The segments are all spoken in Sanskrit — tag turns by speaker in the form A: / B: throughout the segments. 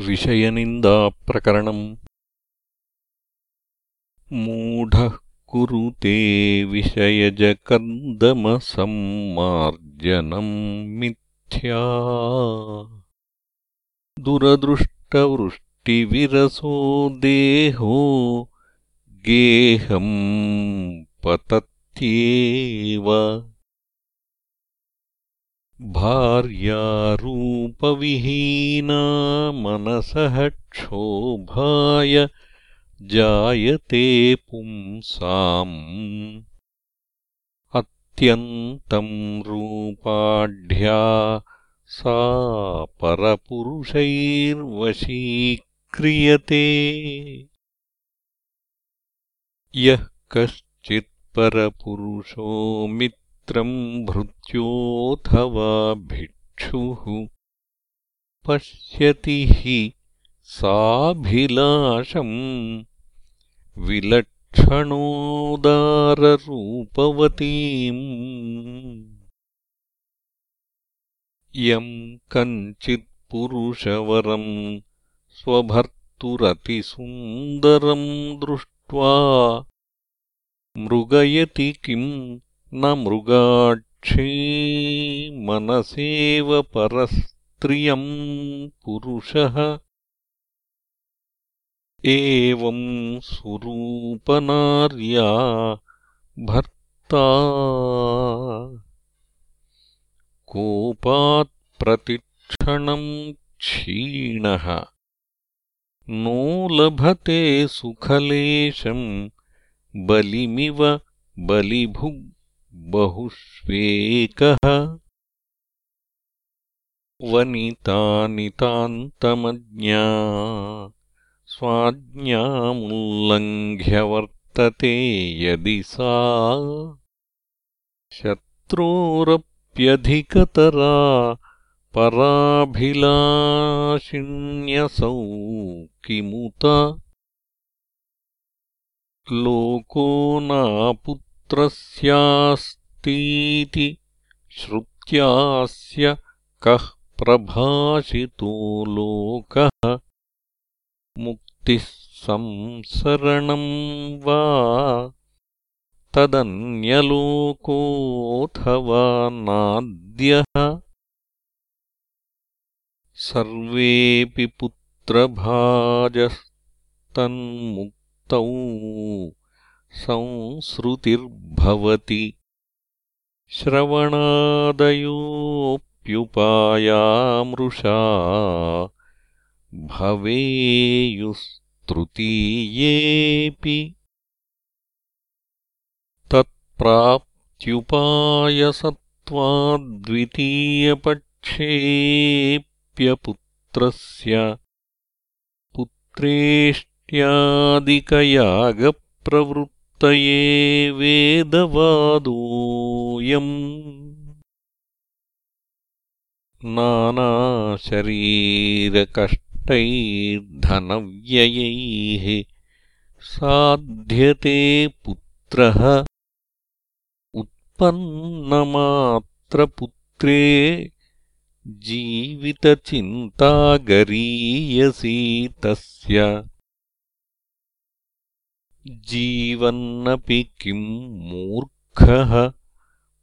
A: विषयनिन्दाप्रकरणम्। मूढः कुरुते विषयजकर्दमसम्मार्जनम् मिथ्या। दुरदृष्टवृष्टिविरसो देहो गेहम् पतत्येव भार्यारूपविहीना मनसः क्षोभाय जायते पुंसाम्। अत्यन्तम् रूपाढ्या सा परपुरुषैर्वशीक्रियते। यः कश्चित्परपुरुषो भृत्योऽथवा भिक्षुः पश्यति हि साभिलाषम्। विलक्षणोदाररूपवतीम्। यम् कञ्चित्पुरुषवरम् स्वभर्तुरतिसुन्दरम् दृष्ट्वा मृगयति किम् न मृगाक्षी मनसेव परस्त्रियम् पुरुषः। एवम् सुरूपनार्या भर्ता। कोपात्प्रतिक्षणम् क्षीणः। नो लभते सुखलेशम् बलिमिव बलिभुग् बहुष्वेकः वनितानितान्तमज्ञा स्वाज्ञामुल्लङ्घ्यवर्तते यदि सा शत्रोरप्यधिकतरा पराभिलाषिण्यसौ किमुत? लोको नापु पुत्रस्यास्तीति श्रुत्यास्य कः प्रभाषितो लोकः? मुक्तिः संसरणम् वा? तदन्यलोकोऽथवा नाद्यः? सर्वेऽपि पुत्रभाजस्तन्मुक्तौ संसृतिर्भवति श्रवणादयोऽप्युपायामृषा भवेयुस्तृतीयेऽपि। तत्प्राप्त्युपायसत्त्वाद्वितीयपक्षेऽप्यपुत्रस्य पुत्रेष्ट्यादिकयागप्रवृत् वेदवादोऽयम् नानाशरीरकष्टैर्धनव्ययैः साध्यते पुत्रः। उत्पन्नमात्रपुत्रे जीवितचिन्तागरीयसी तस्य जीवन्नपि किम् मूर्खः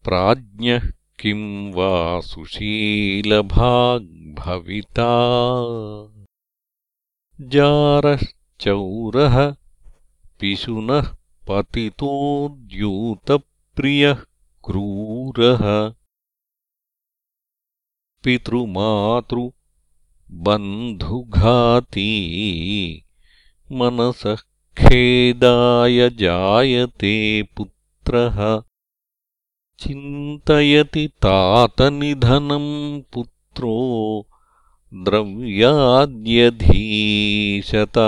A: प्राज्ञः किम् वा सुशीलभाग्भविता। जारश्चौरः पिशुनः पतितोद्यूतप्रियः क्रूरः। पितृमातृबन्धुघाती मनसः खेदाय जायते पुत्रः। चिन्तयति तातनिधनम् पुत्रो द्रव्याद्यधीशता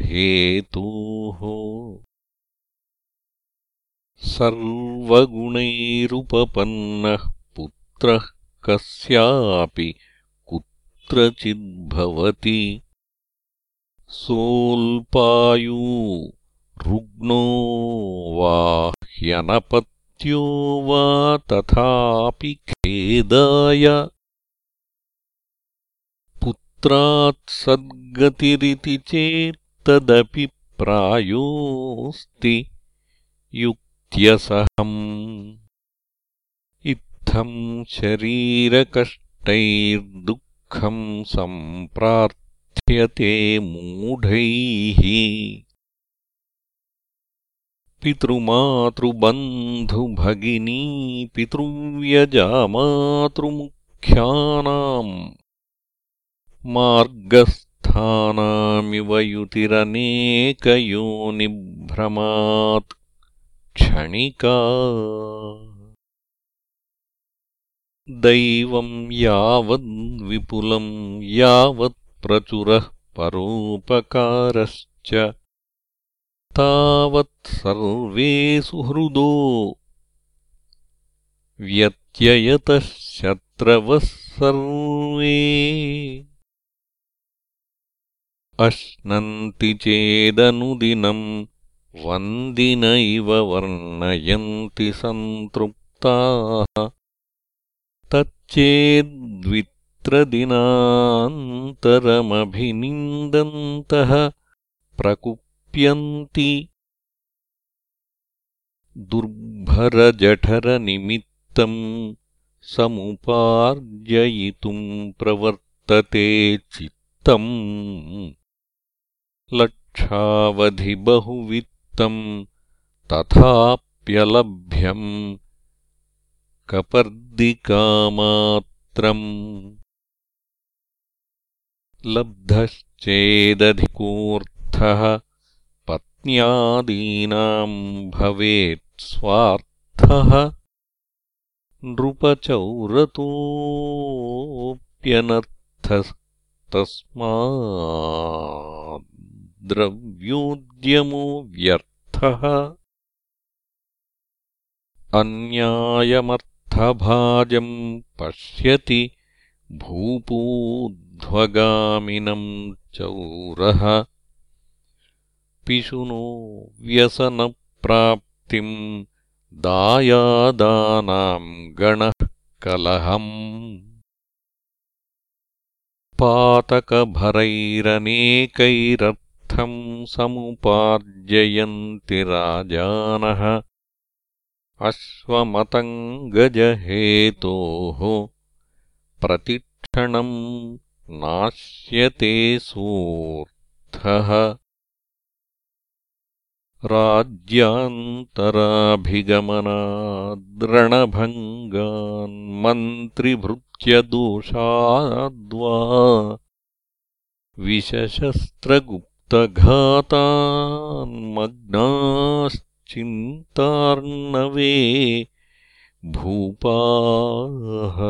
A: हेतोः सर्वगुणैरुपपन्नः पुत्रः कस्यापि कुत्रचिद्भवति सोल्पायू रुग्णो वा ह्यनपत्यो वा तथापि खेदाय पुत्रात् सद्गतिरिति चेत्तदपि प्रायोऽस्ति युक्त्यसहम् इत्थम् शरीरकष्टैर्दुःखम् सम्प्रार्थ्यते मूढैः। पितृमातृबन्धुभगिनी पितृव्यजामातृमुख्यानाम्। मार्गस्थानामिव युतिरनेकयोनिभ्रमात् क्षणिका। दैवम् यावद्विपुलम् यावत्प्रचुरः परोपकारश्च। तावत् सर्वे सुहृदो व्यत्ययतः शत्रवः सर्वे। अश्नन्ति चेदनुदिनम् वन्दिन इव वर्णयन्ति सन्तृप्ताः तच्चेद्वित्रदिनान्तरमभिनिन्दन्तः प्रकुप्यन्ति दुर्भरजठरनिमित्तम् समुपार्जयितुम् प्रवर्तते चित्तम् लक्षावधिबहुवित्तम् तथाप्यलभ्यम् कपर्दिकामात्रम् लब्धश्चेदधिकोऽर्थः पत्न्यादीनाम् भवेत् स्वार्थः नृपचौरतोऽप्यनर्थस्तस्मात् द्रव्योद्यमो व्यर्थः अन्यायमर्थभाजम् पश्यति भूपोध्वगामिनम् चौरः पिशुनो व्यसनप्राप्तिम् दायादानाम् गणः कलहम्। पातकभरैरनेकैरत् समुपार्जयन्ति राजानः। अश्वमतङ्गजहेतोः प्रतिक्षणम् नाश्यते सोऽर्थः राज्यान्तराभिगमनाद्रणभङ्गान्मन्त्रिभृत्यदोषाद्वा विशशस्त्रगुप्त घातान्मग्नाश्चिन्तार्णवे भूपाः